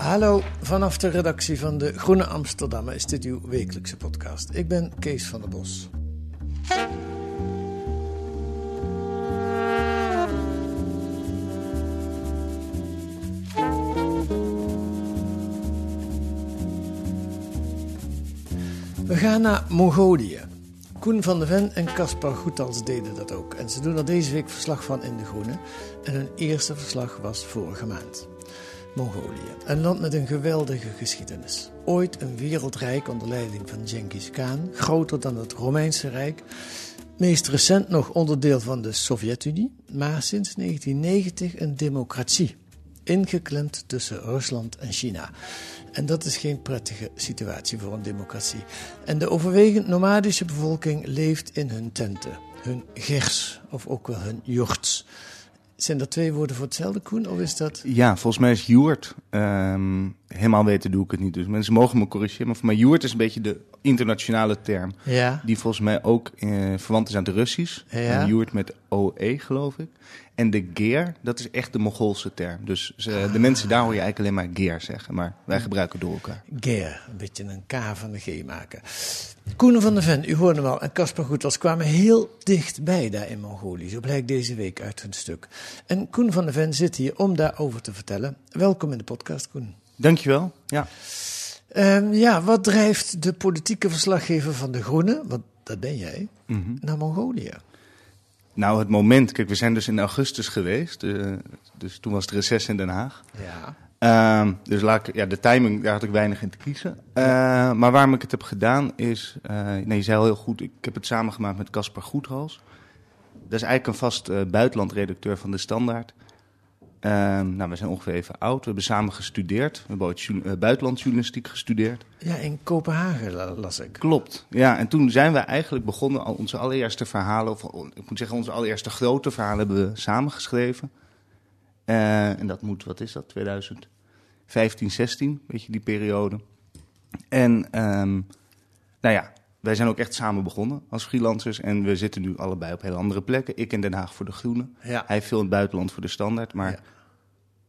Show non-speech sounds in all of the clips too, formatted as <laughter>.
Hallo, vanaf de redactie van de Groene Amsterdammer is dit uw wekelijkse podcast. Ik ben Kees van der Bos. We gaan naar Mongolië. Koen van de Ven en Caspar Goethals deden dat ook. En ze doen er deze week verslag van in De Groene. En hun eerste verslag was vorige maand. Mongolië, een land met een geweldige geschiedenis. Ooit een wereldrijk onder leiding van Genghis Khan, groter dan het Romeinse Rijk. Meest recent nog onderdeel van de Sovjet-Unie, maar sinds 1990 een democratie. Ingeklemd tussen Rusland en China. En dat is geen prettige situatie voor een democratie. En de overwegend nomadische bevolking leeft in hun tenten, hun gers of ook wel hun jochts. Zijn er twee woorden voor hetzelfde, Koen? Of is dat... Ja, volgens mij is Joert. ehm, helemaal weten doe ik het niet. Dus mensen mogen me corrigeren. Maar voor mij Joert is een beetje de internationale term. Ja. Die volgens mij ook eh, verwant is aan het Russisch. Ja. En Joert met OE, geloof ik. En de Geer, dat is echt de Mongoolse term. Dus ze- de mensen daar hoor je eigenlijk alleen maar Geer zeggen. Maar wij gebruiken door elkaar. Geer, een beetje een K van de G maken. Koen van der Ven, u hoorde al, en Caspar Goethals kwamen heel dichtbij daar in Mongolië. Zo blijkt deze week uit hun stuk. En Koen van der Ven zit hier om daarover te vertellen. Welkom in de podcast, Koen. Dankjewel. Ja. Ehm, ja, wat drijft de politieke verslaggever van De Groene, want dat ben jij, Mhm. naar Mongolië? Nou, het moment. Kijk, we zijn dus in augustus geweest. eh, dus toen was het reces in Den Haag. Ja. Ehm, dus laat ik, ja, de timing, daar had ik weinig in te kiezen. Eh, Maar waarom ik het heb gedaan is, eh, nee, je zei al heel goed, ik heb het samengemaakt met Caspar Goethals. Dat is eigenlijk een vast buitenlandredacteur van De Standaard. Ehm, nou, we zijn ongeveer even oud. We hebben samen gestudeerd. We hebben ooit eh, buitenlandjournalistiek gestudeerd. Ja, in Kopenhagen la- las ik. Klopt. Ja, en toen zijn we eigenlijk begonnen, al onze allereerste verhalen, of ik moet zeggen, onze allereerste grote verhalen hebben we samengeschreven. Eh, en dat moet, wat is dat, 2015, 16, weet je, die periode. En ehm, nou ja, wij zijn ook echt samen begonnen als freelancers. En we zitten nu allebei op hele andere plekken. Ik in Den Haag voor de Groene. Ja. Hij veel in het buitenland voor de Standaard. Maar Ja.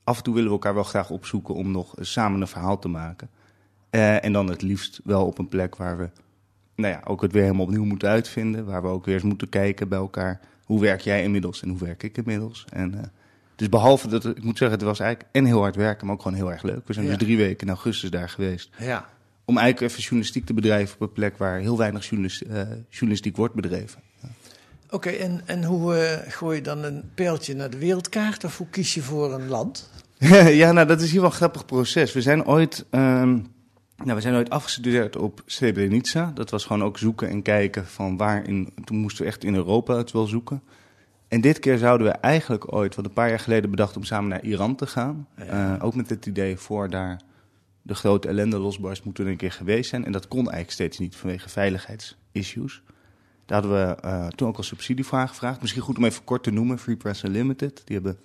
af en toe willen we elkaar wel graag opzoeken om nog samen een verhaal te maken. Eh, en dan het liefst wel op een plek waar we nou ja, ook het weer helemaal opnieuw moeten uitvinden. Waar we ook weer eens moeten kijken bij elkaar. Hoe werk jij inmiddels en hoe werk ik inmiddels? En, eh, dus behalve dat, ik moet zeggen, het was eigenlijk en heel hard werken, maar ook gewoon heel erg leuk. We zijn Ja. dus drie weken in augustus daar geweest. Ja. Om eigenlijk even journalistiek te bedrijven op een plek waar heel weinig journalis- eh, journalistiek wordt bedreven. Oké, en, en hoe eh, gooi je dan een pijltje naar de wereldkaart of hoe kies je voor een land? <laughs> ja, nou, dat is hier wel een grappig proces. We zijn ooit, ehm, nou, we zijn ooit afgestudeerd op Srebrenica. Dat was gewoon ook zoeken en kijken van waar in. Toen moesten we echt in Europa het wel zoeken. En dit keer zouden we eigenlijk ooit, wat een paar jaar geleden bedacht, om samen naar Iran te gaan. Eh, ook met het idee voor daar de grote ellende losbarst, moeten we een keer geweest zijn. En dat kon eigenlijk steeds niet vanwege veiligheidsissues. Daar hadden we eh, toen ook al subsidie voor aangevraagd. Misschien goed om even kort te noemen, Free Press Unlimited. Die hebben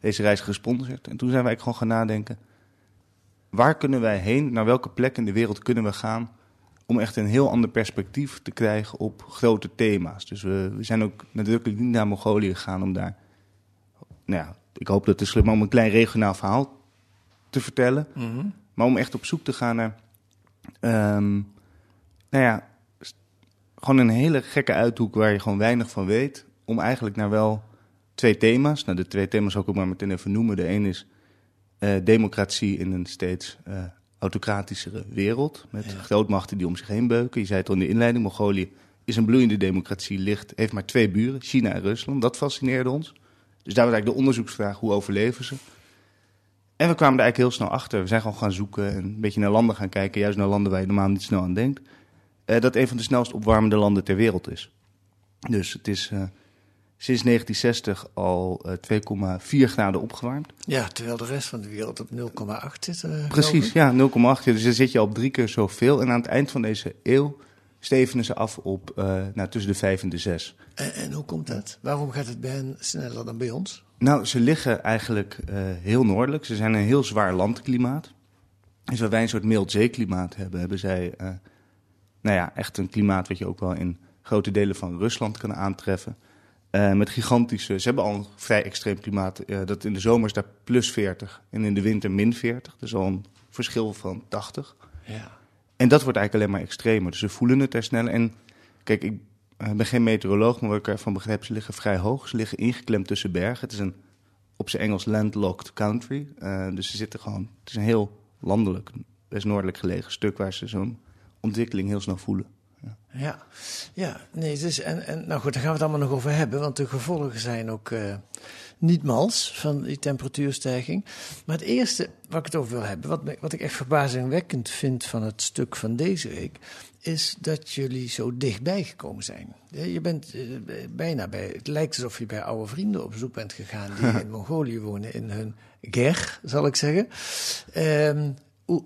deze reis gesponsord. En toen zijn wij gewoon gaan nadenken, waar kunnen wij heen? Naar welke plek in de wereld kunnen we gaan? Om echt een heel ander perspectief te krijgen op grote thema's. Dus we, we zijn ook nadrukkelijk niet naar Mongolië gegaan om daar... Nou ja, ik hoop dat het is maar om een klein regionaal verhaal te vertellen. Maar om echt op zoek te gaan naar... ehm, nou ja, gewoon een hele gekke uithoek waar je gewoon weinig van weet. Om eigenlijk naar wel twee thema's. Nou, de twee thema's ook maar meteen even noemen. De een is eh, democratie in een steeds uh, autocratischere wereld. Met grootmachten die om zich heen beuken. Je zei het al in de inleiding, Mongolië is een bloeiende democratie, ligt, heeft maar twee buren, China en Rusland. Dat fascineerde ons. Dus daar was eigenlijk de onderzoeksvraag, hoe overleven ze? En we kwamen er eigenlijk heel snel achter. We zijn gewoon gaan zoeken en een beetje naar landen gaan kijken. Juist naar landen waar je normaal niet snel aan denkt. Uh, dat een van de snelst opwarmende landen ter wereld is. Dus het is uh, sinds 1960 al uh, 2,4 graden opgewarmd. Ja, terwijl de rest van de wereld op 0,8 zit. Precies, ja, 0,8. Dus dan zit je op drie keer zoveel. En aan het eind van deze eeuw stevenen ze af op uh, nou, tussen de 5 en de 6. En, en, hoe komt dat? Waarom gaat het bij hen sneller dan bij ons? Nou, ze liggen eigenlijk uh, heel noordelijk. Ze zijn een heel zwaar landklimaat. Dus waar wij een soort mild zeeklimaat hebben, hebben zij uh, nou ja, echt een klimaat wat je ook wel in grote delen van Rusland kan aantreffen. met gigantische, ze hebben al een vrij extreem klimaat. dat in de zomer is daar plus 40 en in de winter min 40. Dus al een verschil van 80. Ja. En dat wordt eigenlijk alleen maar extremer. Dus ze voelen het er sneller. En kijk, ik ben geen meteoroloog, maar wat ik ervan begrijp, ze liggen vrij hoog. Ze liggen ingeklemd tussen bergen. Het is een op zijn Engels landlocked country. Uh, dus ze zitten gewoon, het is een heel landelijk, best noordelijk gelegen stuk waar ze zo'n ontwikkeling heel snel voelen. Ja, ja, ja nee, dus, en, en nou goed, daar gaan we het allemaal nog over hebben, want de gevolgen zijn ook uh, niet mals van die temperatuurstijging. Maar het eerste wat ik het over wil hebben, wat, wat ik echt verbazingwekkend vind van het stuk van deze week, is dat jullie zo dichtbij gekomen zijn. Je bent uh, bijna bij, het lijkt alsof je bij oude vrienden op bezoek bent gegaan die <laughs> in Mongolië wonen, in hun ger, zal ik zeggen. Um,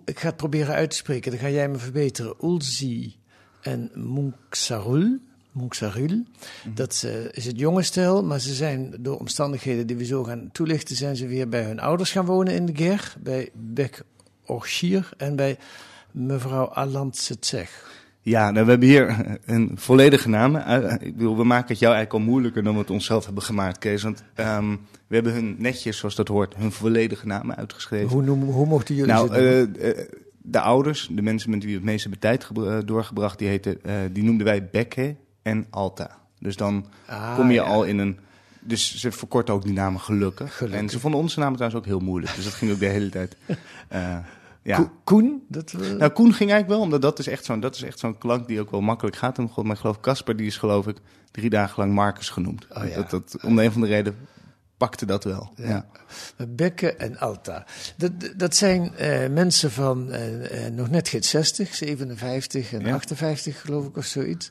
ik ga het proberen uit te spreken, dan ga jij me verbeteren. Ulzi en Munksarul. Munksarul. Mm -hmm. Dat uh, is het jonge stel, maar ze zijn door omstandigheden die we zo gaan toelichten, zijn ze weer bij hun ouders gaan wonen in de Ger, bij Bek Orchier en bij mevrouw Alantsetsech. Ja, nou, we hebben hier een volledige naam. Ik bedoel, we maken het jou eigenlijk al moeilijker dan we het onszelf hebben gemaakt, Kees. Want um, we hebben hun netjes, zoals dat hoort, hun volledige namen uitgeschreven. Hoe, noemen, hoe mochten jullie nou, uh, de ouders, de mensen met wie we het meeste hebben tijd doorgebracht, die, heten, uh, die noemden wij Bekke en Alta. Dus dan ah, kom je ja. al in een... Dus ze verkorten ook die namen gelukkig. gelukkig. En ze vonden onze namen trouwens ook heel moeilijk. Dus dat ging ook de hele tijd... Ja. Koen? Dat, uh... Nou, Koen ging eigenlijk wel, omdat dat is echt zo'n zo'n klank die ook wel makkelijk gaat. Maar ik geloof Casper, die is geloof ik drie dagen lang Marcus genoemd. Oh, ja. dat, dat, om de een van de reden pakte dat wel. Ja. Bekke en Alta. Dat, dat zijn uh, mensen van uh, nog net geen 60, 57 en ja. 58 geloof ik of zoiets.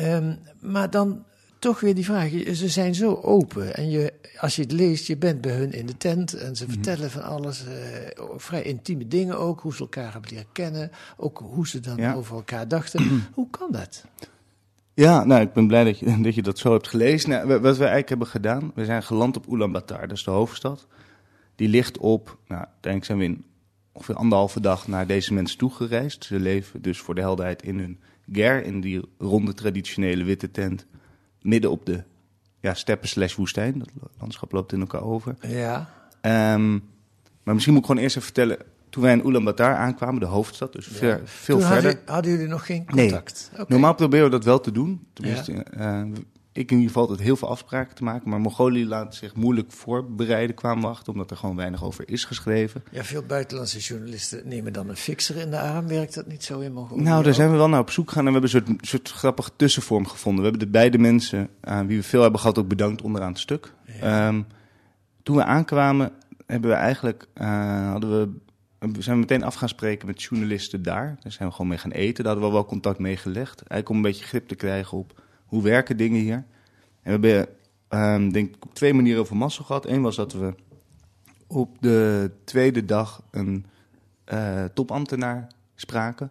Um, maar dan toch weer die vraag. Ze zijn zo open. En je, als je het leest, je bent bij hun in de tent. En ze vertellen van alles. Uh, vrij intieme dingen ook. Hoe ze elkaar hebben leren kennen. Ook hoe ze dan ja. over elkaar dachten. hoe kan dat? Ja, nou, ik ben blij dat je <laughs> dat, je dat zo hebt gelezen. Nou, wat we eigenlijk hebben gedaan. We zijn geland op Ulaanbaatar. Dat is de hoofdstad. Die ligt op, nou, denk zijn we in ongeveer anderhalve dag naar deze mensen toegereisd. Ze leven dus voor de helderheid in hun ger. In die ronde traditionele witte tent midden op de ja, steppen slash woestijn. Dat landschap loopt in elkaar over. Ja. Um, maar misschien moet ik gewoon eerst even vertellen. Toen wij in Ulaanbaatar aankwamen, de hoofdstad, dus ver, veel Toen verder. Hadden, hadden jullie nog geen contact? Nee. Okay. Normaal proberen we dat wel te doen. Tenminste, uh, ik in ieder geval altijd heel veel afspraken te maken. Maar Mongolië laat zich moeilijk voorbereiden, kwamen we achter, omdat er gewoon weinig over is geschreven. Ja, veel buitenlandse journalisten nemen dan een fixer in de arm. Werkt dat niet zo in Mongolië? Nou, daar zijn we wel naar op zoek gegaan en we hebben een soort, soort grappige tussenvorm gevonden. We hebben de beide mensen, aan uh, wie we veel hebben gehad, ook bedankt onderaan het stuk. Ja. Um, toen we aankwamen, hebben we eigenlijk, uh, hadden we we zijn meteen af gaan spreken met journalisten daar. Daar zijn we gewoon mee gaan eten. Daar hadden we wel contact mee gelegd. Eigenlijk om een beetje grip te krijgen op hoe werken dingen hier. En we hebben, um, denk ik, op twee manieren over massa gehad. Eén was dat we op de tweede dag een uh, topambtenaar spraken.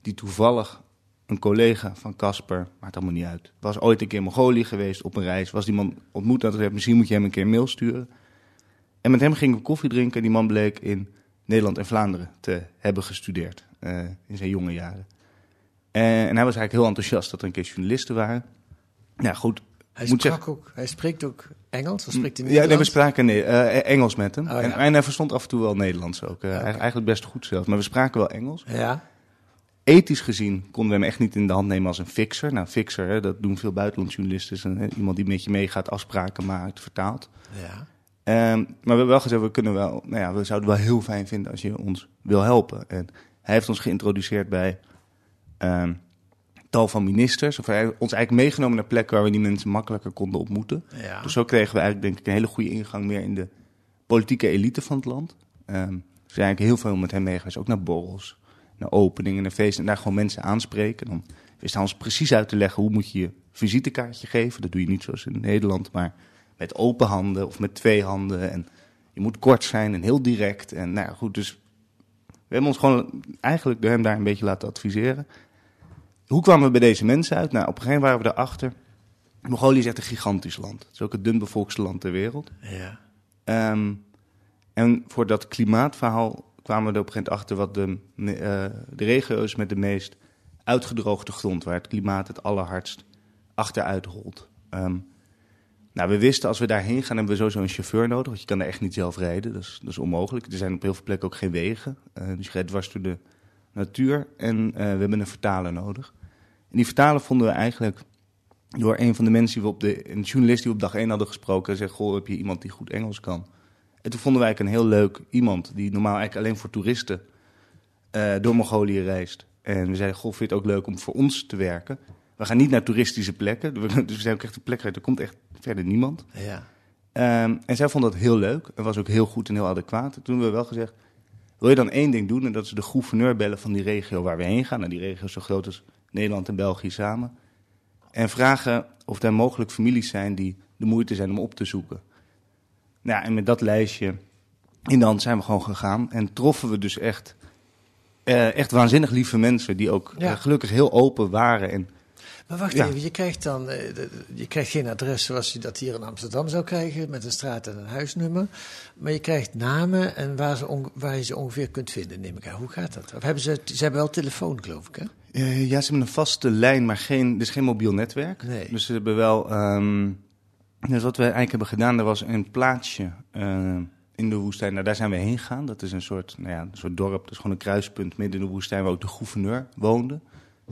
Die toevallig een collega van Casper, maakt allemaal niet uit. Was ooit een keer in Mongolië geweest op een reis. Was die man ontmoet en gezegd, misschien moet je hem een keer een mail sturen. En met hem gingen we koffie drinken. En die man bleek in Nederland en Vlaanderen te hebben gestudeerd uh, in zijn jonge jaren. En, en, hij was eigenlijk heel enthousiast dat er een keer journalisten waren. Nou goed. Hij, moet sprak ook, hij spreekt ook Engels? Of spreekt hij ja, nee, we spraken nee, uh, Engels met hem. Oh, ja. en, en, hij verstond af en toe wel Nederlands ook. Okay. Eigenlijk best goed zelfs. Maar we spraken wel Engels. Ja. ethisch gezien konden we hem echt niet in de hand nemen als een fixer. Nou, fixer, hè, dat doen veel buitenlandjournalisten. Is een, hè, iemand die met je meegaat, afspraken maakt, vertaalt. Ja. Ehm, maar we hebben wel gezegd, we, kunnen wel, nou ja, we zouden het wel heel fijn vinden als je ons wil helpen. En hij heeft ons geïntroduceerd bij ehm, tal van ministers. Of hij heeft ons eigenlijk meegenomen naar plekken waar we die mensen makkelijker konden ontmoeten. Ja. Dus zo kregen we eigenlijk denk ik een hele goede ingang meer in de politieke elite van het land. Ehm we zijn eigenlijk heel veel met hem mee geweest, ook naar borrels, naar openingen, naar feesten. En daar gewoon mensen aanspreken. Dan hij ons precies uit te leggen hoe moet je je visitekaartje geven. Dat doe je niet zoals in Nederland, maar met open handen of met twee handen. En je moet kort zijn en heel direct. En nou ja, goed, dus we hebben ons gewoon eigenlijk door hem daar een beetje laten adviseren. Hoe kwamen we bij deze mensen uit? Nou, op een gegeven moment waren we erachter. Mongolië is echt een gigantisch land. Het is ook het dunbevolkste land ter wereld. Ja. Ehm, en voor dat klimaatverhaal kwamen we er op een gegeven moment achter wat de, eh, de regio is met de meest uitgedroogde grond, waar het klimaat het allerhardst achteruit rolt. Ehm, nou, we wisten als we daarheen gaan, hebben we sowieso een chauffeur nodig, want je kan er echt niet zelf rijden. Dat is, dat is onmogelijk. Er zijn op heel veel plekken ook geen wegen. Eh, dus je rijdt dwars door de natuur en eh, we hebben een vertaler nodig. En die vertaler vonden we eigenlijk door een van de mensen die we op de, een journalist die op dag 1 hadden gesproken, en zegt, goh, heb je iemand die goed Engels kan? En toen vonden wij eigenlijk een heel leuk iemand die normaal eigenlijk alleen voor toeristen eh, door Mongolië reist. En we zeiden, goh, vind je het ook leuk om voor ons te werken? We gaan niet naar toeristische plekken, <laughs> dus we zijn ook echt een plek uit, er komt echt verder niemand. Ja. Ehm, en zij vond dat heel leuk en was ook heel goed en heel adequaat. En toen hebben we wel gezegd, wil je dan één ding doen? En dat is de gouverneur bellen van die regio waar we heen gaan. Nou, die regio is zo groot als Nederland en België samen. En vragen of er mogelijk families zijn die de moeite zijn om op te zoeken. Nou, en met dat lijstje in de hand zijn we gewoon gegaan. En troffen we dus echt, eh, echt waanzinnig lieve mensen die ook Ja. eh, gelukkig heel open waren. En Maar wacht Ja. even, je krijgt dan eh, je krijgt geen adres zoals je dat hier in Amsterdam zou krijgen, met een straat en een huisnummer. Maar je krijgt namen en waar, ze waar je ze ongeveer kunt vinden, neem ik aan. Hoe gaat dat? Of hebben ze, ze hebben wel telefoon, geloof ik, hè? Eh, ja, ze hebben een vaste lijn, maar geen, er is geen mobiel netwerk. Nee. Dus ze hebben wel. ehm, dus wat we eigenlijk hebben gedaan, er was een plaatsje eh, in de woestijn. Nou, daar zijn we heen gegaan. Dat is een soort, nou ja, een soort dorp. Dat is gewoon een kruispunt midden in de woestijn waar ook de gouverneur woonde.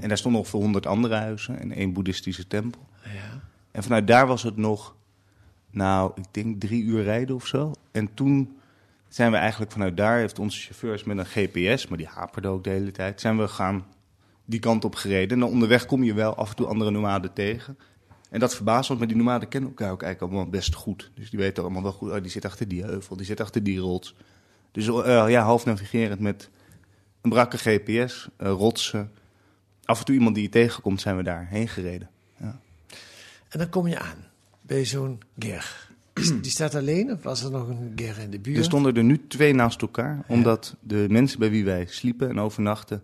En daar stonden ongeveer honderd andere huizen en één boeddhistische tempel. Ja. En vanuit daar was het nog, nou, ik denk drie uur rijden of zo. En toen zijn we eigenlijk vanuit daar, heeft onze chauffeurs met een GPS, maar die haperde ook de hele tijd, zijn we gaan die kant op gereden. En dan onderweg kom je wel af en toe andere nomaden tegen. En dat verbaast ons, maar die nomaden kennen elkaar ook eigenlijk allemaal best goed. Dus die weten allemaal wel goed, oh, die zit achter die heuvel, die zit achter die rots. Dus eh, ja, half navigerend met een brakke GPS, eh, rotsen. Af en toe iemand die je tegenkomt, zijn we daar heen gereden. Ja. En dan kom je aan bij zo'n ger. <clears throat> Die staat alleen of was er nog een ger in de buurt? Er stonden er nu twee naast elkaar, omdat de mensen bij wie wij sliepen en overnachten,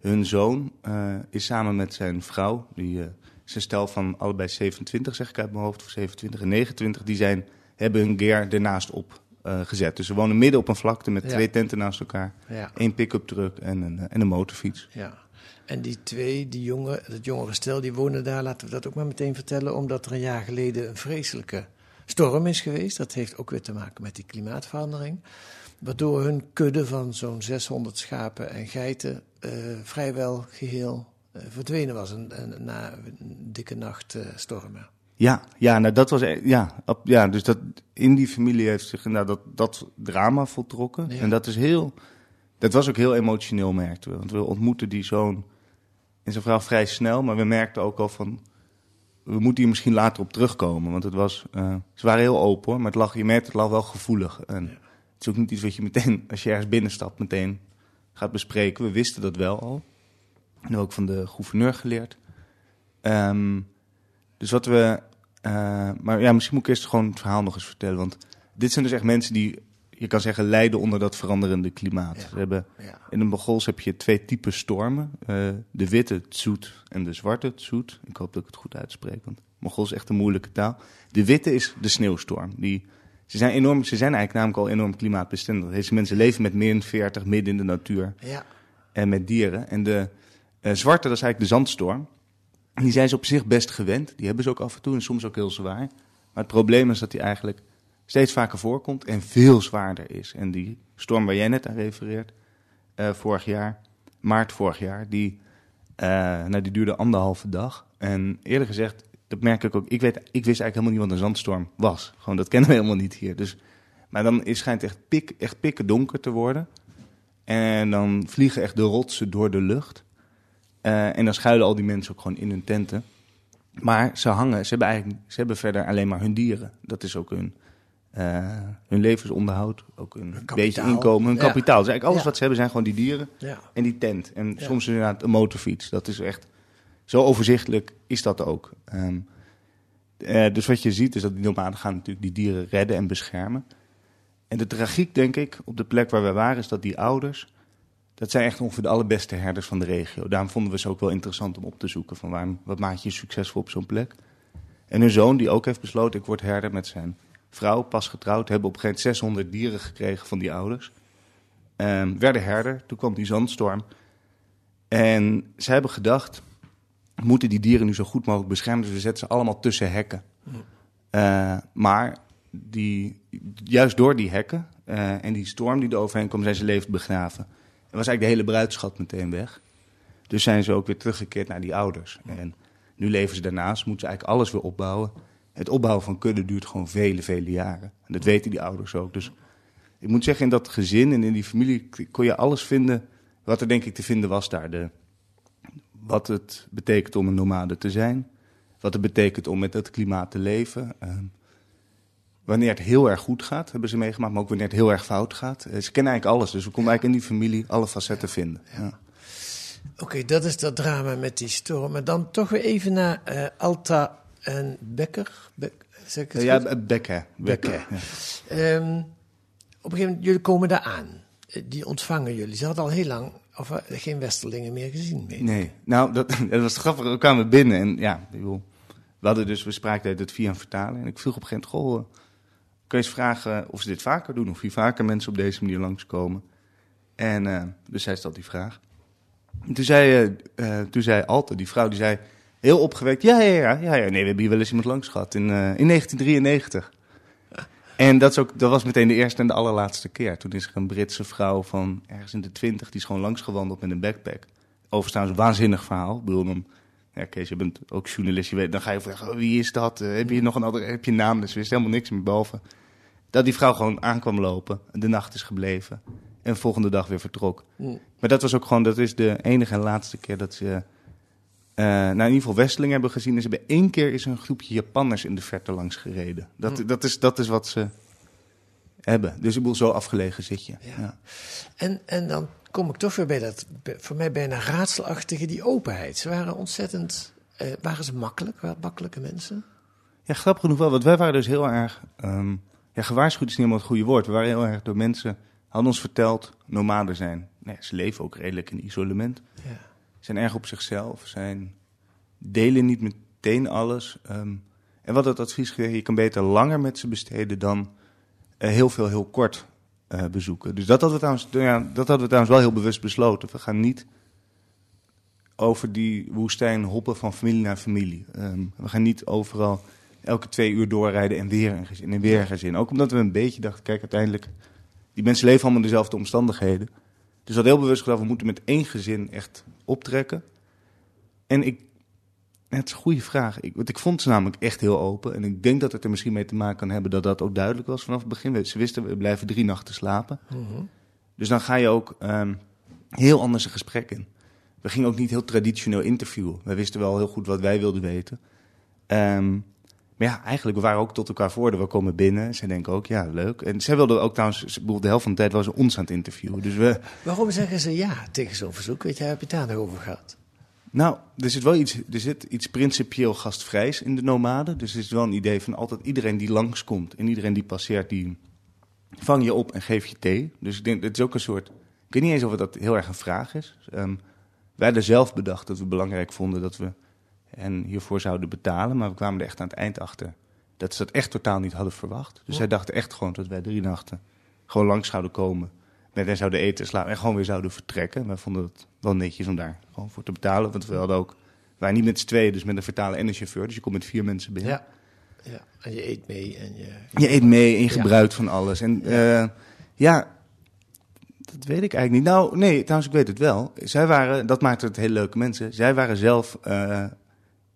hun zoon eh, is samen met zijn vrouw, die eh, is een stel van allebei 27, zeg ik uit mijn hoofd, of 27 en 29, die zijn, hebben hun gear ernaast op eh, gezet. Dus ze wonen midden op een vlakte met Ja. twee tenten naast elkaar, Ja. één pick-up truck en een, eh, en een motorfiets. Ja. En die twee, die jongen, dat jongere stel, die wonen daar, laten we dat ook maar meteen vertellen, omdat er een jaar geleden een vreselijke storm is geweest. Dat heeft ook weer te maken met die klimaatverandering. Waardoor hun kudde van zo'n 600 schapen en geiten eh, vrijwel geheel eh, verdwenen was en, en, na een dikke nacht eh, stormen. Ja, ja, nou dat was, e- ja, ja, dus dat in die familie heeft zich nou, dat, dat drama voltrokken. Ja. En dat is heel, dat was ook heel emotioneel, merkten we. Want we ontmoetten die zoon en zijn vrouw vrij snel, maar we merkten ook al van, we moeten hier misschien later op terugkomen. Want het was, eh, ze waren heel open hoor, maar het lag, je merkt het lag wel gevoelig. En het is ook niet iets wat je meteen, als je ergens binnenstapt, meteen gaat bespreken. We wisten dat wel al. En ook van de gouverneur geleerd. Ehm, dus wat we. eh, maar ja, misschien moet ik eerst gewoon het verhaal nog eens vertellen. Want dit zijn dus echt mensen die, je kan zeggen, lijden onder dat veranderende klimaat. Ja. Ze hebben, Ja. in de Mongols heb je twee typen stormen: eh, de witte tsoet en de zwarte tsoet. Ik hoop dat ik het goed uitspreek, want Mongols is echt een moeilijke taal. De witte is de sneeuwstorm. Die, ze, zijn enorm, ze zijn eigenlijk namelijk al enorm klimaatbestendig. Deze mensen leven met min 40 midden in de natuur Ja. en met dieren. En de eh, zwarte, dat is eigenlijk de zandstorm. Die zijn ze op zich best gewend. Die hebben ze ook af en toe en soms ook heel zwaar. Maar het probleem is dat die eigenlijk steeds vaker voorkomt en veel zwaarder is. En die storm waar jij net aan refereert, eh, vorig jaar, maart vorig jaar. Die, eh, nou, die duurde anderhalve dag. En eerlijk gezegd, dat merk ik ook. Ik, weet, ik wist eigenlijk helemaal niet wat een zandstorm was. Gewoon, dat kennen we helemaal niet hier. Dus, maar dan is, schijnt het echt, pik, echt pikken donker te worden. En dan vliegen echt de rotsen door de lucht. Eh, en dan schuilen al die mensen ook gewoon in hun tenten. Maar ze hangen, ze hebben, eigenlijk, ze hebben verder alleen maar hun dieren. Dat is ook hun, eh, hun levensonderhoud, ook hun kapitaal. beetje inkomen, hun Ja. kapitaal. Dus eigenlijk alles Ja. wat ze hebben zijn gewoon die dieren Ja. en die tent. En soms inderdaad een motorfiets. Dat is echt, zo overzichtelijk is dat ook. Ehm, eh, dus wat je ziet is dat die nomaden gaan natuurlijk die dieren redden en beschermen. En de tragiek, denk ik, op de plek waar we waren, is dat die ouders... dat zijn echt ongeveer de allerbeste herders van de regio. Daarom vonden we ze ook wel interessant om op te zoeken. Van waarom, wat maakt je succesvol op zo'n plek? En hun zoon, die ook heeft besloten, ik word herder met zijn vrouw, pas getrouwd... hebben op een gegeven moment 600 dieren gekregen van die ouders. Ehm, werden herder, toen kwam die zandstorm. En ze hebben gedacht, we moeten die dieren nu zo goed mogelijk beschermen... dus we zetten ze allemaal tussen hekken. Eh, maar die, juist door die hekken eh, en die storm die er overheen kwam, zijn ze levend begraven. En was eigenlijk de hele bruidschat meteen weg. Dus zijn ze ook weer teruggekeerd naar die ouders. En nu leven ze daarnaast, moeten ze eigenlijk alles weer opbouwen. Het opbouwen van kudde duurt gewoon vele, vele jaren. En dat weten die ouders ook. Dus ik moet zeggen, in dat gezin en in die familie kon je alles vinden wat er denk ik te vinden was daar. De, wat het betekent om een nomade te zijn. Wat het betekent om met het klimaat te leven. Ehm, wanneer het heel erg goed gaat, hebben ze meegemaakt. Maar ook wanneer het heel erg fout gaat. Eh, ze kennen eigenlijk alles. Dus we konden eigenlijk in die familie alle facetten vinden. Ja. Oké, dat is dat drama met die storm. Maar dan toch weer even naar eh, Alta en Becker. Zeg ik het Ja, goed? Bekke. ja. Ehm, op een gegeven moment, jullie komen daar aan. Eh, Die ontvangen jullie. Ze hadden al heel lang of, eh, geen Westerlingen meer gezien. Mee. Nee, nou, dat, <laughs> dat was grappig. We kwamen binnen en ja, we hadden dus, we spraken het via een vertaler. En ik vroeg op een gegeven moment, goh, eh, kun je eens vragen of ze dit vaker doen? Of hier vaker mensen op deze manier langskomen? En dus zij stelde die vraag. En toen zei, eh, toen zei Alte, die vrouw, die zei heel opgewekt, ja, ja, ja, ja, ja, nee, we hebben hier wel eens iemand langs gehad in, eh, in 1993. En dat, is ook, dat was meteen de eerste en de allerlaatste keer. Toen is er een Britse vrouw van ergens in de twintig, die is gewoon langsgewandeld met een backpack. Overigens een waanzinnig verhaal. Ik bedoel, dan, ja, Kees, je bent ook journalist, je weet, dan ga je vragen, oh, wie is dat? Eh, heb je nog een andere, heb je naam? Dus we wisten helemaal niks meer, behalve dat die vrouw gewoon aankwam lopen, de nacht is gebleven en de volgende dag weer vertrok. Maar dat was ook gewoon, dat is de enige en laatste keer dat ze, eh nou in ieder geval Westeling hebben gezien. En ze hebben één keer is een groepje Japanners in de verte langs gereden. Dat, Hm. dat, is, dat is wat ze hebben. Dus ik bedoel, zo afgelegen zit je. Ja. Ja. En, en dan kom ik toch weer bij dat, voor mij bijna raadselachtige, die openheid. Ze waren ontzettend, eh, waren ze makkelijk, waren makkelijke mensen? Ja, grappig genoeg wel. Want wij waren dus heel erg... ehm, ja, gewaarschuwd is niet helemaal het goede woord. We waren heel erg door mensen... hadden ons verteld nomaden zijn. Nee, ze leven ook redelijk in isolement. Ja. Zijn erg op zichzelf. Zijn delen niet meteen alles. ehm, en wat het advies gegeven... je kan beter langer met ze besteden dan eh, heel veel heel kort eh, bezoeken. Dus dat hadden, we trouwens, ja, dat hadden we trouwens wel heel bewust besloten. We gaan niet over die woestijn hoppen van familie naar familie. Ehm, we gaan niet overal elke twee uur doorrijden en weer een gezin en weer een gezin. Ook omdat we een beetje dachten, kijk uiteindelijk, die mensen leven allemaal in dezelfde omstandigheden. Dus we hadden heel bewust gedacht, we moeten met één gezin echt optrekken. En ik, het is een goede vraag. Ik, want ik vond ze namelijk echt heel open. En ik denk dat het er misschien mee te maken kan hebben dat dat ook duidelijk was vanaf het begin. Ze wisten, we blijven drie nachten slapen. Dus dan ga je ook ehm, heel anders een gesprek in. We gingen ook niet heel traditioneel interviewen. We wisten wel heel goed wat wij wilden weten. Ehm, maar ja, eigenlijk, we waren ook tot elkaar voor. We komen binnen. Zij denken ook, ja, leuk. En zij wilden ook trouwens, ze- bijvoorbeeld de helft van de tijd was ze ons aan het interviewen. Dus we, Waarom zeggen ze ja tegen zo'n verzoek? Weet je, heb je het daar nog over gehad? nou, er zit wel iets, er zit iets principieel gastvrijs in de nomaden. Dus er is wel een idee van altijd iedereen die langskomt en iedereen die passeert, die vang je op en geef je thee. Dus ik denk, het is ook een soort, ik weet niet eens of het dat heel erg een vraag is. Ehm, wij hadden zelf bedacht dat we belangrijk vonden dat we hen hiervoor zouden betalen. Maar we kwamen er echt aan het eind achter dat ze dat echt totaal niet hadden verwacht. Dus zij dachten echt gewoon dat wij drie nachten gewoon langs zouden komen. Met hen zouden eten, slapen en gewoon weer zouden vertrekken. Wij vonden het wel netjes om daar gewoon voor te betalen. Want we hadden ook, we waren niet met z'n tweeën, dus met een vertaler en een chauffeur. Dus je komt met vier mensen binnen. Ja. ja. En je eet mee en je... Je eet mee en je Ja. gebruikt van alles. En eh, ja, Dat weet ik eigenlijk niet. Nou, nee, trouwens, ik weet het wel. Zij waren, dat maakte het hele leuke mensen. Zij waren zelf, uh,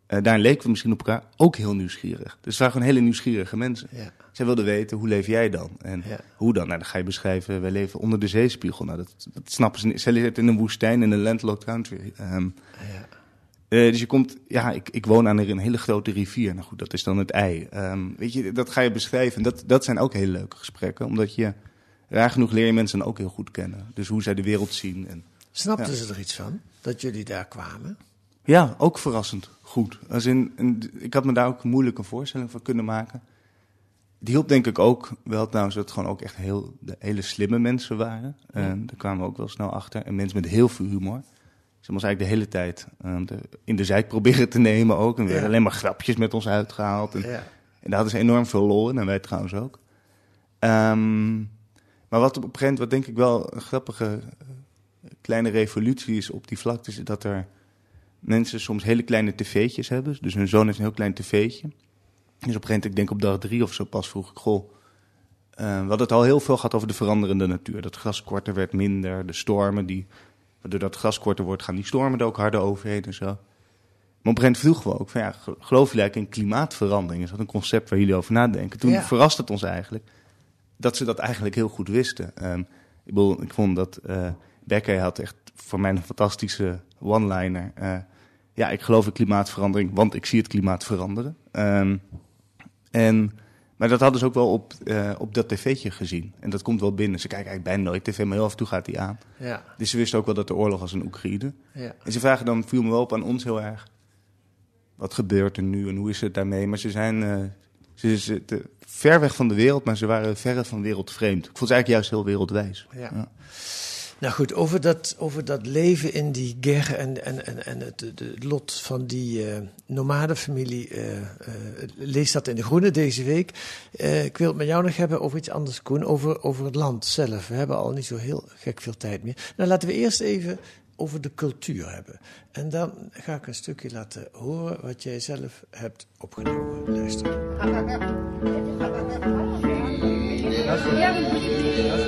uh, daar leken we misschien op elkaar, ook heel nieuwsgierig. Dus het waren gewoon hele nieuwsgierige mensen. Ja. Zij wilden weten, hoe leef jij dan? En Ja. hoe dan? Nou, dan ga je beschrijven, wij leven onder de zeespiegel. Nou, dat, dat snappen ze niet. Zij zitten in een woestijn, in een landlocked country. Ehm, Ja. eh, dus je komt, ja, ik, ik woon aan een hele grote rivier. Nou goed, dat is dan het ei. Ehm, weet je, dat ga je beschrijven. En dat, dat zijn ook hele leuke gesprekken, omdat je, raar genoeg leer je mensen ook heel goed kennen. Dus hoe zij de wereld zien. En, Snapten Ja. ze er iets van, dat jullie daar kwamen? Ja, ook verrassend goed. Als in, ik had me daar ook moeilijk een voorstelling van kunnen maken. Die hielp denk ik ook wel trouwens dat het gewoon ook echt heel, de hele slimme mensen waren. En daar kwamen we ook wel snel achter. En mensen met heel veel humor. Ze ons eigenlijk de hele tijd ehm, de- in de zijk proberen te nemen ook. En we werden Ja. alleen maar grapjes met ons uitgehaald. En, Ja. en daar hadden ze enorm veel lol in. En wij trouwens ook. Ehm, maar wat op een gegeven moment, wat denk ik wel een grappige eh, kleine revolutie is op die vlakte, is dat er mensen soms hele kleine tv'tjes hebben. Dus hun zoon heeft een heel klein tv'tje. Dus op een gegeven moment, ik denk op dag drie of zo pas, vroeg ik, goh, eh, we hadden het al heel veel gehad over de veranderende natuur. Dat gras korter werd minder, de stormen, die, waardoor dat gras korter wordt, gaan die stormen er ook harder overheen en zo. Maar op een gegeven moment vroegen we ook, van, ja, ge- geloven jullie eigenlijk in klimaatverandering? Is dat een concept waar jullie over nadenken? Toen Ja. verraste het ons eigenlijk dat ze dat eigenlijk heel goed wisten. Ehm, ik, bedoel, ik vond dat Becker had echt voor mij een fantastische one-liner. Eh, ja, ik geloof in klimaatverandering, want ik zie het klimaat veranderen. Ehm, en, maar dat hadden ze ook wel op, eh, op dat tv'tje gezien. En dat komt wel binnen. Ze kijken eigenlijk bijna nooit tv, maar heel af en toe gaat die aan. Ja. Dus ze wisten ook wel dat er oorlog was in Oekraïne. Ja. En ze vragen dan, viel me wel op aan ons heel erg. Wat gebeurt er nu en hoe is het daarmee? Maar ze zijn eh, ze zitten ver weg van de wereld, maar ze waren verre van wereldvreemd. Ik vond ze eigenlijk juist heel wereldwijs. Ja. Ja. Nou goed, over dat, over dat leven in die ger en, en, en, en het, lot van die eh nomadenfamilie. eh, eh, lees dat in De Groene deze week. Ik wil het met jou nog hebben over iets anders, Koen. Over, over het land zelf. We hebben al niet zo heel gek veel tijd meer. Nou, laten we eerst even over de cultuur hebben. En dan ga ik een stukje laten horen wat jij zelf hebt opgenomen. Luister. <laughs>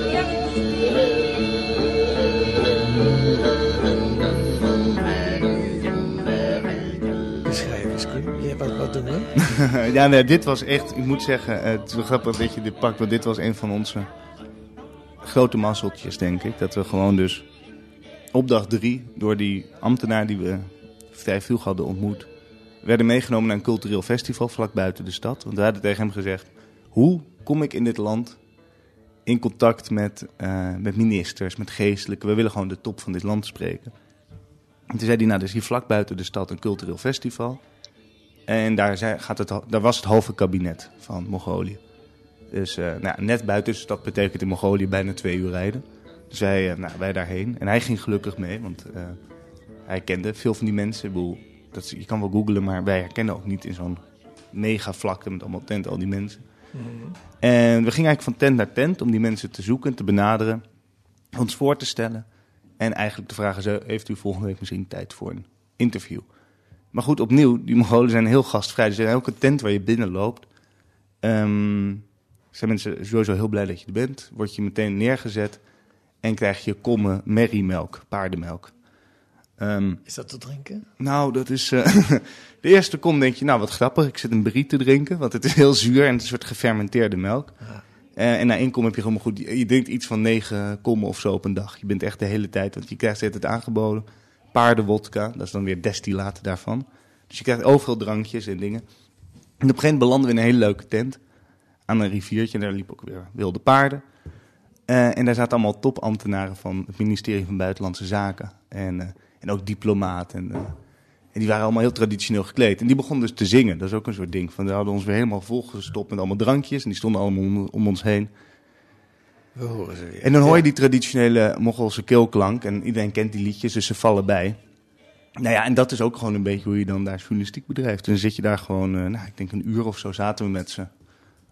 Koen. <laughs> Ja, nee, dit was echt, ik moet zeggen, eh, het is wel grappig dat je dit pakt, want dit was een van onze grote mazzeltjes, denk ik. Dat we gewoon dus op dag drie, door die ambtenaar die we vrij vroeg hadden ontmoet, werden meegenomen naar een cultureel festival vlak buiten de stad. Want we hadden tegen hem gezegd, hoe kom ik in dit land in contact met, eh, met ministers, met geestelijken? We willen gewoon de top van dit land spreken. En toen zei hij, nou, er is hier vlak buiten de stad een cultureel festival. En daar, gaat het, daar was het halve kabinet van Mongolië. Dus eh, nou, net buiten de stad betekent in Mongolië bijna twee uur rijden. Dus wij, eh, nou, wij daarheen. En hij ging gelukkig mee, want eh, hij kende veel van die mensen. Ik bedoel, dat, is- je kan wel googlen, maar wij herkennen ook niet in zo'n mega vlakte met allemaal tenten al die mensen. En we gingen eigenlijk van tent naar tent om die mensen te zoeken, te benaderen, ons voor te stellen. En eigenlijk te vragen, heeft u volgende week misschien tijd voor een interview? Maar goed, opnieuw, die Mongolen zijn heel gastvrij. Dus in elke tent waar je binnenloopt, ehm, zijn mensen sowieso heel blij dat je er bent. Word je meteen neergezet en krijg je kommen merriemelk, paardenmelk. Ehm, Is dat te drinken? nou, dat is. eh, <laughs> de eerste kom denk je, nou wat grappig, ik zit een brie te drinken, want het is heel zuur en het is een soort gefermenteerde melk. Ja. Eh, en na één kom heb je gewoon goed. Je je drinkt iets van negen kommen of zo op een dag. Je bent echt de hele tijd, want je krijgt het aangeboden. Paardenwodka, dat is dan weer destillaten daarvan. Dus je krijgt overal drankjes en dingen. En op een gegeven moment belanden we in een hele leuke tent. Aan een riviertje, en daar liepen ook weer wilde paarden. Eh, en daar zaten allemaal topambtenaren van het ministerie van Buitenlandse Zaken. En, eh, en ook diplomaten. En, eh, en die waren allemaal heel traditioneel gekleed. En die begonnen dus te zingen. Dat is ook een soort ding. Van, we hadden ons weer helemaal volgestopt met allemaal drankjes. En die stonden allemaal om ons heen. We horen ze weer. En dan hoor je die traditionele Mongoolse keelklank. En iedereen kent die liedjes, dus ze vallen bij. Nou ja, en dat is ook gewoon een beetje hoe je dan daar journalistiek bedrijft. En dan zit je daar gewoon, eh, nou, ik denk een uur of zo zaten we met ze.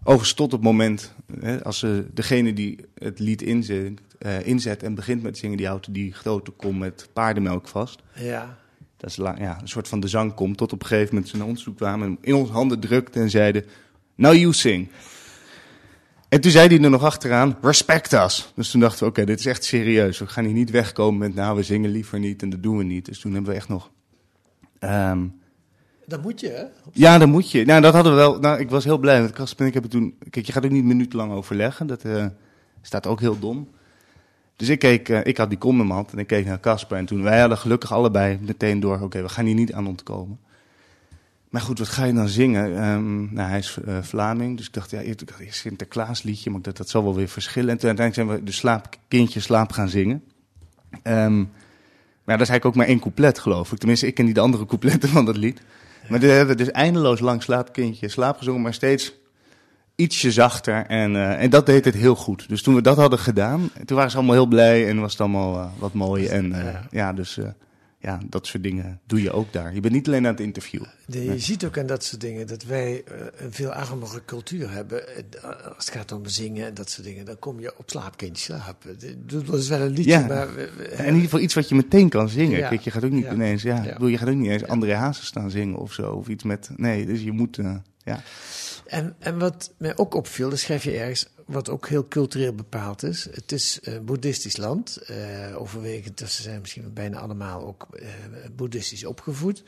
Overigens tot het moment, hè, als ze, degene die het lied inzet, eh, inzet en begint met zingen, die houdt die grote kom met paardenmelk vast. Ja. Dat is la- ja, een soort van de zang komt. Tot op een gegeven moment ze naar ons toe kwamen en in onze handen drukten en zeiden: Now you sing. En toen zei hij er nog achteraan, respect us. Dus toen dachten we, oké, dit is echt serieus. We gaan hier niet wegkomen met, nou, we zingen liever niet en dat doen we niet. Dus toen hebben we echt nog... ehm, Dat moet je, hè? ja, dan moet je. Nou, dat hadden we wel. Nou, ik was heel blij. Want Kasper en ik hebben toen. Kijk, je gaat ook niet minutenlang overleggen. Dat eh, staat ook heel dom. Dus ik keek, eh, ik had die kom in mijn hand en ik keek naar Casper. En toen wij hadden gelukkig allebei meteen door. Oké, we gaan hier niet aan ontkomen. Maar goed, wat ga je dan zingen? Ehm, nou, hij is eh, Vlaming, dus ik dacht, ja, eerst ik dacht, eerst Sinterklaas liedje, maar dat, dat zal wel weer verschillen. En toen uiteindelijk zijn we de slaap, kindje slaap gaan zingen. Ehm, maar dat is eigenlijk ook maar één couplet, geloof ik. Tenminste, ik ken niet de andere coupletten van dat lied. Maar we hebben dus eindeloos lang slaapkindje slaap gezongen, maar steeds ietsje zachter. En, eh, en dat deed het heel goed. Dus toen we dat hadden gedaan, toen waren ze allemaal heel blij en was het allemaal eh, wat mooi. En Ja. ja, dus ja, dat soort dingen doe je ook daar. Je bent niet alleen aan het interviewen. Je ziet ook aan dat soort dingen dat wij eh, een veel armere cultuur hebben. Eh, Als het gaat om zingen en dat soort dingen, dan kom je op slaapkindje slapen. Dat is wel een liedje, Ja. maar... En in ieder geval iets wat je meteen kan zingen. Ja. Kijk, je gaat ook niet Ja. ineens, ja, bedoel, je gaat ook niet eens André Hazes staan zingen of zo. Of iets met, nee, dus je moet, eh, ja. En, en wat mij ook opviel, dat schrijf je ergens, wat ook heel cultureel bepaald is. Het is een boeddhistisch land. eh overwegend, dus ze zijn misschien bijna allemaal ook eh, boeddhistisch opgevoed.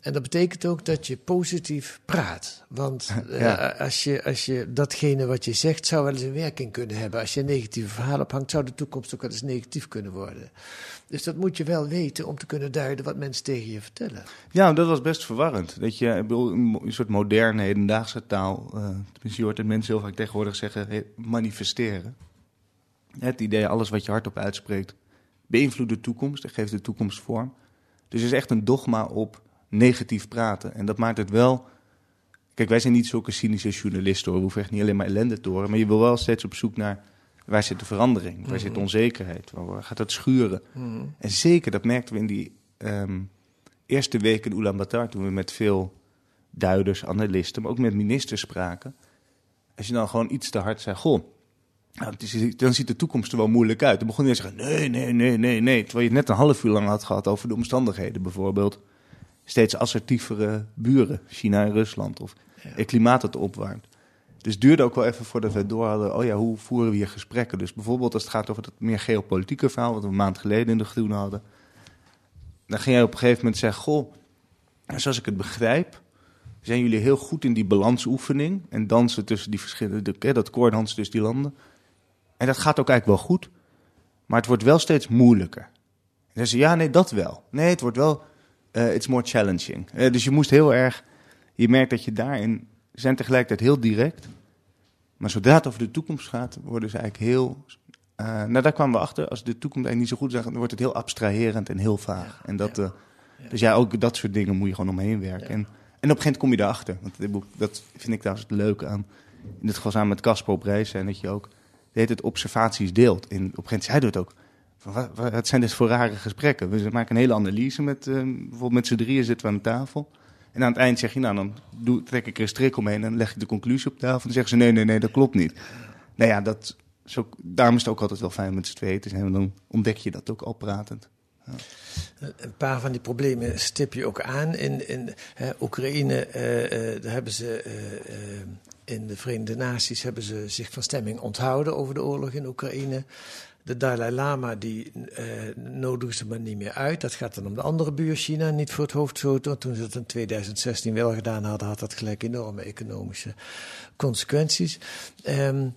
En dat betekent ook dat je positief praat. Want <laughs> eh, als, je, als je datgene wat je zegt, zou wel eens een werking kunnen hebben. Als je een negatieve verhaal ophangt, zou de toekomst ook wel eens negatief kunnen worden. Dus dat moet je wel weten om te kunnen duiden wat mensen tegen je vertellen. Ja, dat was best verwarrend. Dat je, een soort moderne, hedendaagse taal. eh tenminste, je hoort het mensen heel vaak tegenwoordig zeggen, manifesteren. Het idee, alles wat je hardop uitspreekt, beïnvloedt de toekomst en geeft de toekomst vorm. Dus het is echt een dogma op negatief praten. En dat maakt het wel... Kijk, wij zijn niet zulke cynische journalisten hoor. We hoeven echt niet alleen maar ellende te horen. Maar je wil wel steeds op zoek naar waar zit de verandering? Waar zit de onzekerheid? Waar gaat het schuren? En zeker, dat merkten we in die ehm, eerste week in Ulaanbaatar... toen we met veel duiders, analisten, maar ook met ministers spraken. Als je dan gewoon iets te hard zei, goh, nou, is, dan ziet de toekomst er wel moeilijk uit. Dan begon je te zeggen, nee, nee, nee, nee, nee. Terwijl je het net een half uur lang had gehad over de omstandigheden. Bijvoorbeeld steeds assertievere buren, China en Rusland. Of het klimaat dat opwarmt. Dus het duurde ook wel even voordat we door hadden, oh ja, hoe voeren we hier gesprekken? Dus bijvoorbeeld als het gaat over dat meer geopolitieke verhaal, wat we een maand geleden in de groene hadden. Dan ging jij op een gegeven moment zeggen, goh, zoals ik het begrijp, zijn jullie heel goed in die balansoefening en dansen tussen die verschillende, dat koorddansen tussen die landen. En dat gaat ook eigenlijk wel goed, maar het wordt wel steeds moeilijker. En dan zei ze, ja, nee, dat wel. Nee, het wordt wel, eh it's more challenging. Eh, dus je moest heel erg, je merkt dat je daarin, ze zijn tegelijkertijd heel direct, maar zodra het over de toekomst gaat, worden ze eigenlijk heel, eh, nou daar kwamen we achter, als de toekomst eigenlijk niet zo goed is, dan wordt het heel abstraherend en heel vaag. en dat, dus ja, ook dat soort dingen moet je gewoon omheen werken. En, en op een gegeven moment kom je erachter. Want dit boek, dat vind ik trouwens het leuke aan. In dit geval samen met Casper op reis. En dat je ook de hele tijd observaties deelt. En op een gegeven moment hij het ook. Van, wat, zijn dit voor rare gesprekken? We maken een hele analyse met, eh, bijvoorbeeld met z'n drieën zitten we aan tafel. En aan het eind zeg je, nou dan doe, trek ik er een strik omheen en leg ik de conclusie op tafel. En dan zeggen ze, nee, nee, nee, dat klopt niet. Nou ja, dat, is daarom is het ook altijd wel fijn met z'n tweeën te zijn. Want dan ontdek je dat ook al pratend. Een paar van die problemen stip je ook aan. In, in hè, Oekraïne, eh, eh, daar hebben ze eh, eh, in de Verenigde Naties hebben ze zich van stemming onthouden over de oorlog in Oekraïne. De Dalai Lama die eh nodigen ze maar niet meer uit. Dat gaat dan om de andere buur China, niet voor het hoofd zo. Toen ze dat in 2016 wel gedaan hadden, had dat gelijk enorme economische consequenties. Ehm,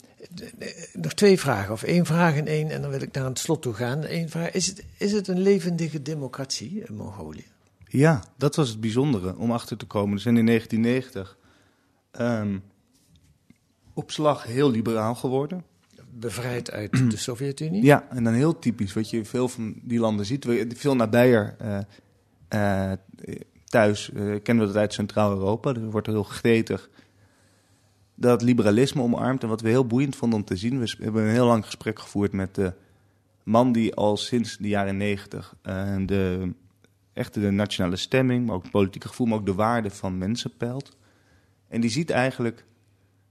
nog twee vragen, of één vraag en één, en dan wil ik naar het slot toe gaan. Eén vraag, is het, is het een levendige democratie in Mongolië? Ja, dat was het bijzondere om achter te komen. Dus in 1990 ehm, op slag heel liberaal geworden. Bevrijd uit de <clears throat> Sovjet-Unie? Ja, en dan heel typisch wat je veel van die landen ziet. Veel nabijer eh, eh, thuis eh, kennen we dat uit Centraal-Europa. Er wordt er heel gretig dat liberalisme omarmt. En wat we heel boeiend vonden om te zien, we hebben een heel lang gesprek gevoerd met de man die al sinds de jaren negentig eh, de echt de nationale stemming, maar ook het politieke gevoel, maar ook de waarde van mensen peilt. En die ziet eigenlijk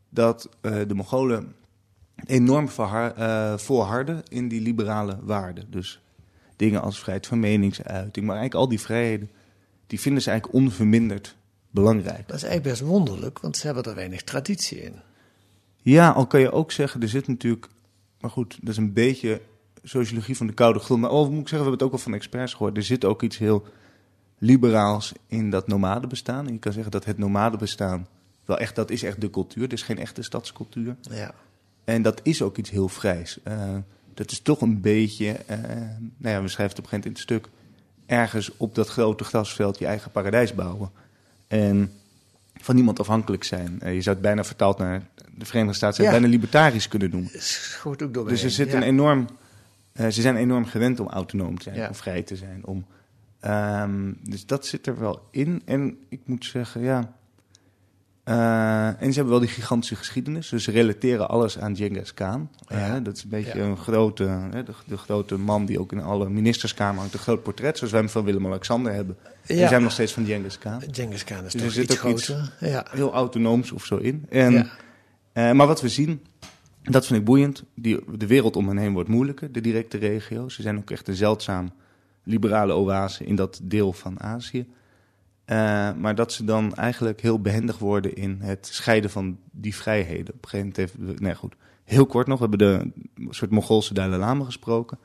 dat de Mongolen enorm eh, volharden in die liberale waarden. Dus dingen als vrijheid van meningsuiting, maar eigenlijk al die vrijheden, die vinden ze eigenlijk onverminderd belangrijk. Dat is eigenlijk best wonderlijk, want ze hebben er weinig traditie in. Ja, al kan je ook zeggen, er zit natuurlijk... Maar goed, dat is een beetje sociologie van de koude grond. Maar oh, moet ik zeggen, we hebben het ook al van experts gehoord. Er zit ook iets heel liberaals in dat nomadenbestaan. En je kan zeggen dat het nomadenbestaan... Wel echt, dat is echt de cultuur. Het is geen echte stadscultuur. Ja. En dat is ook iets heel vrijs. Uh, dat is toch een beetje... Uh, nou ja, we schrijven het op een gegeven moment in het stuk... ergens op dat grote grasveld je eigen paradijs bouwen. En van niemand afhankelijk zijn. Uh, je zou het bijna vertaald naar de Verenigde Staten... Ja. bijna libertarisch kunnen noemen. Goed ook door dus er zit ja. een enorm... ze zijn enorm gewend om autonoom te zijn, ja. om vrij te zijn. Om, um, dus dat zit er wel in. En ik moet zeggen, ja... Uh, en ze hebben wel die gigantische geschiedenis. Dus ze relateren alles aan Genghis Khan. Ja. Uh, dat is een beetje ja. een grote, uh, de, de, grote man die ook in alle ministerskamer hangt. Een groot portret, zoals wij hem van Willem-Alexander hebben. Ja. Die zijn nog steeds van Genghis Khan. Genghis Khan is dus toch er zit ook groter. Iets ja. heel autonooms of zo in. En, maar wat we zien, dat vind ik boeiend. Die, de wereld om hen heen wordt moeilijker, de directe regio's. Ze zijn ook echt een zeldzaam liberale oase in dat deel van Azië. Uh, maar dat ze dan eigenlijk heel behendig worden in het scheiden van die vrijheden. Op een gegeven moment heeft, nee goed, heel kort nog, we hebben de soort Mongoolse Dalai Lama gesproken.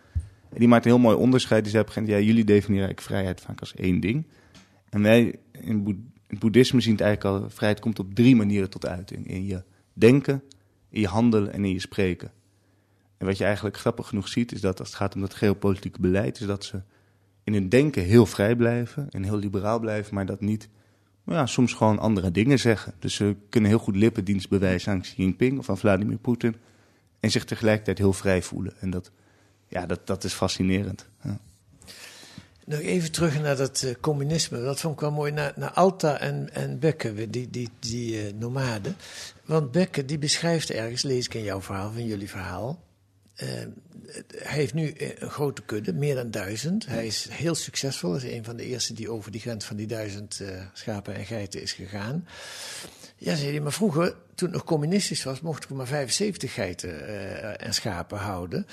En die maakt een heel mooi onderscheid. Die zei op een gegeven moment, ja, jullie definiëren eigenlijk vrijheid vaak als één ding. En wij in het boeddhisme zien het eigenlijk al, vrijheid komt op drie manieren tot uiting. In je denken, in je handelen en in je spreken. En wat je eigenlijk grappig genoeg ziet, is dat als het gaat om dat geopolitieke beleid, is dat ze in hun denken heel vrij blijven en heel liberaal blijven, maar dat niet ja, soms gewoon andere dingen zeggen. Dus ze kunnen heel goed lippendienst bewijzen aan Xi Jinping of aan Vladimir Poetin en zich tegelijkertijd heel vrij voelen. En dat, ja, dat, dat is fascinerend. Ja. Nog even terug naar dat uh, communisme. Dat vond ik wel mooi. Naar, naar Alta en, en Bekke, die, die, die uh, nomaden. Want Bekke die beschrijft ergens, lees ik in jouw verhaal, van jullie verhaal. Uh, hij heeft nu een grote kudde, meer dan duizend. Hij is heel succesvol. Hij is een van de eerste die over die grens van die duizend uh, schapen en geiten is gegaan. Ja, zei hij, maar vroeger, toen het nog communistisch was, mocht ik maar 75 geiten uh, en schapen houden.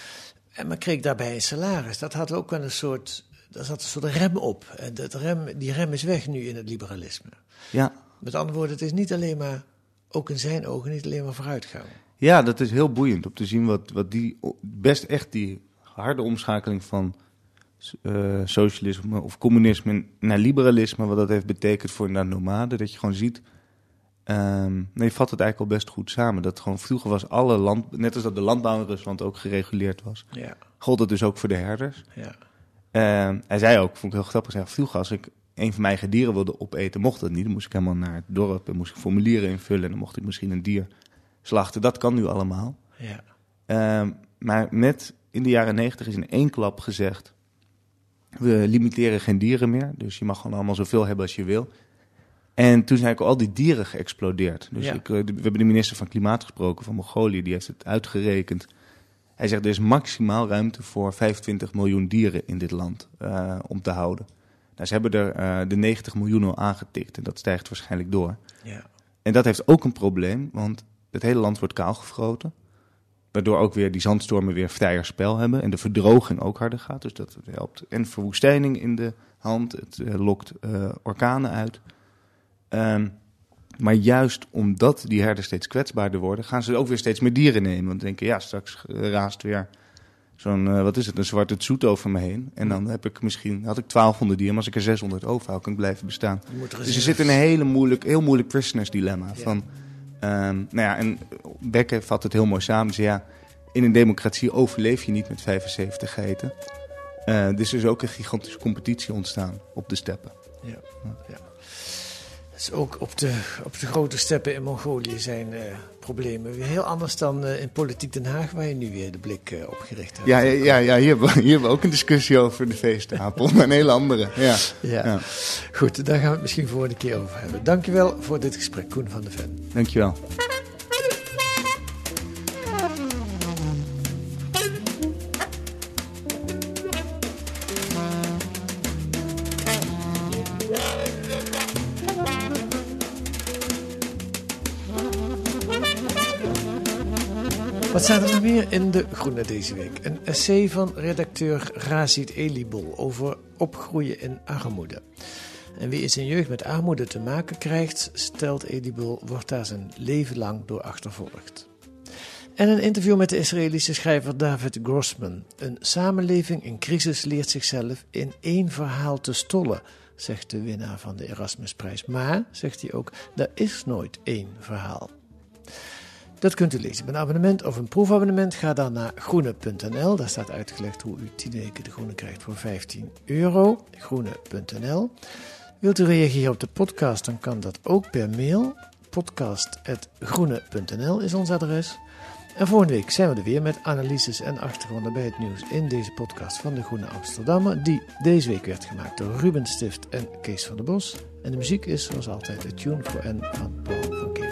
En maar kreeg daarbij een salaris. Dat had ook wel een soort, daar zat een soort rem op. En dat rem, die rem is weg nu in het liberalisme. Ja. Met andere woorden, het is niet alleen maar, ook in zijn ogen, niet alleen maar vooruitgang. Ja, dat is heel boeiend om te zien wat, wat die best echt die harde omschakeling van uh, socialisme of communisme naar liberalisme, wat dat heeft betekend voor de nomaden. Dat je gewoon ziet, um, nee, je vat het eigenlijk al best goed samen. Dat gewoon vroeger was alle land, net als dat de landbouw in Rusland ook gereguleerd was, ja. gold het dus ook voor de herders. Ja. Uh, hij zei ook, vond ik heel grappig, zei, vroeger als ik een van mijn eigen dieren wilde opeten, mocht dat niet. Dan moest ik helemaal naar het dorp en moest ik formulieren invullen en dan mocht ik misschien een dier slachten. Dat kan nu allemaal. Ja. Uh, maar met in de jaren negentig is in één klap gezegd: we limiteren geen dieren meer. Dus je mag gewoon allemaal zoveel hebben als je wil. En toen zijn ook al die dieren geëxplodeerd. Dus Ja. ik, eh, we hebben de minister van Klimaat gesproken van Mongolië, die heeft het uitgerekend. Hij zegt er is maximaal ruimte voor 25 miljoen dieren in dit land eh, om te houden. Nou, ze hebben er eh, de 90 miljoen al aangetikt en dat stijgt waarschijnlijk door. Ja. En dat heeft ook een probleem, want het hele land wordt kaalgefroten. Waardoor ook weer die zandstormen weer vrijer spel hebben. En de verdroging ook harder gaat. Dus dat helpt. En verwoestijning in de hand. Het eh, lokt eh, orkanen uit. Ehm, maar juist omdat die herden steeds kwetsbaarder worden, gaan ze ook weer steeds meer dieren nemen. Want denken, ja, straks eh, raast weer zo'n, wat is het, een zwarte zoet over me heen. En dan heb ik misschien, had ik 1200 dieren, maar als ik er 600 overhoud, kan ik blijven bestaan. Er Dus je zit in een hele moeilijk, heel moeilijk prisoners dilemma. Van, nou ja, en Bekke vat het heel mooi samen. Ze ja, in een democratie overleef je niet met 75 geiten. Eh, dus er is ook een gigantische competitie ontstaan op de steppen. Ja. ja. Dus ook op de, op de grote steppen in Mongolië zijn eh, problemen weer heel anders dan eh, in politiek Den Haag, waar je nu weer de blik eh, op gericht hebt. Ja, ja, ja, ja hier, hebben we, hier hebben we ook een discussie over de veestapel, maar een hele andere. Ja. Ja. Ja. Goed, daar gaan we het misschien voor een keer over hebben. Dankjewel voor dit gesprek, Koen van de Ven. Dankjewel. Wat staat er nog in De Groene deze week? Een essay van redacteur Razid Elibol over opgroeien in armoede. En wie in zijn jeugd met armoede te maken krijgt, stelt Elibol, wordt daar zijn leven lang door achtervolgd. En een interview met de Israëlische schrijver David Grossman. Een samenleving in crisis leert zichzelf in één verhaal te stollen, zegt de winnaar van de Erasmusprijs. Maar, zegt hij ook, er is nooit één verhaal. Dat kunt u lezen een abonnement of een proefabonnement. Ga dan naar groene.nl. Daar staat uitgelegd hoe u 10 weken de groene krijgt voor 15 euro. Groene.nl. Wilt u reageren op de podcast, dan kan dat ook per mail. Podcast.groene.nl is ons adres. En volgende week zijn we er weer met analyses en achtergronden bij het nieuws in deze podcast van de Groene Amsterdammer, die deze week werd gemaakt door Ruben Stift en Kees van der Bos. En de muziek is zoals altijd de Tune for N van Paul van Kevenaren.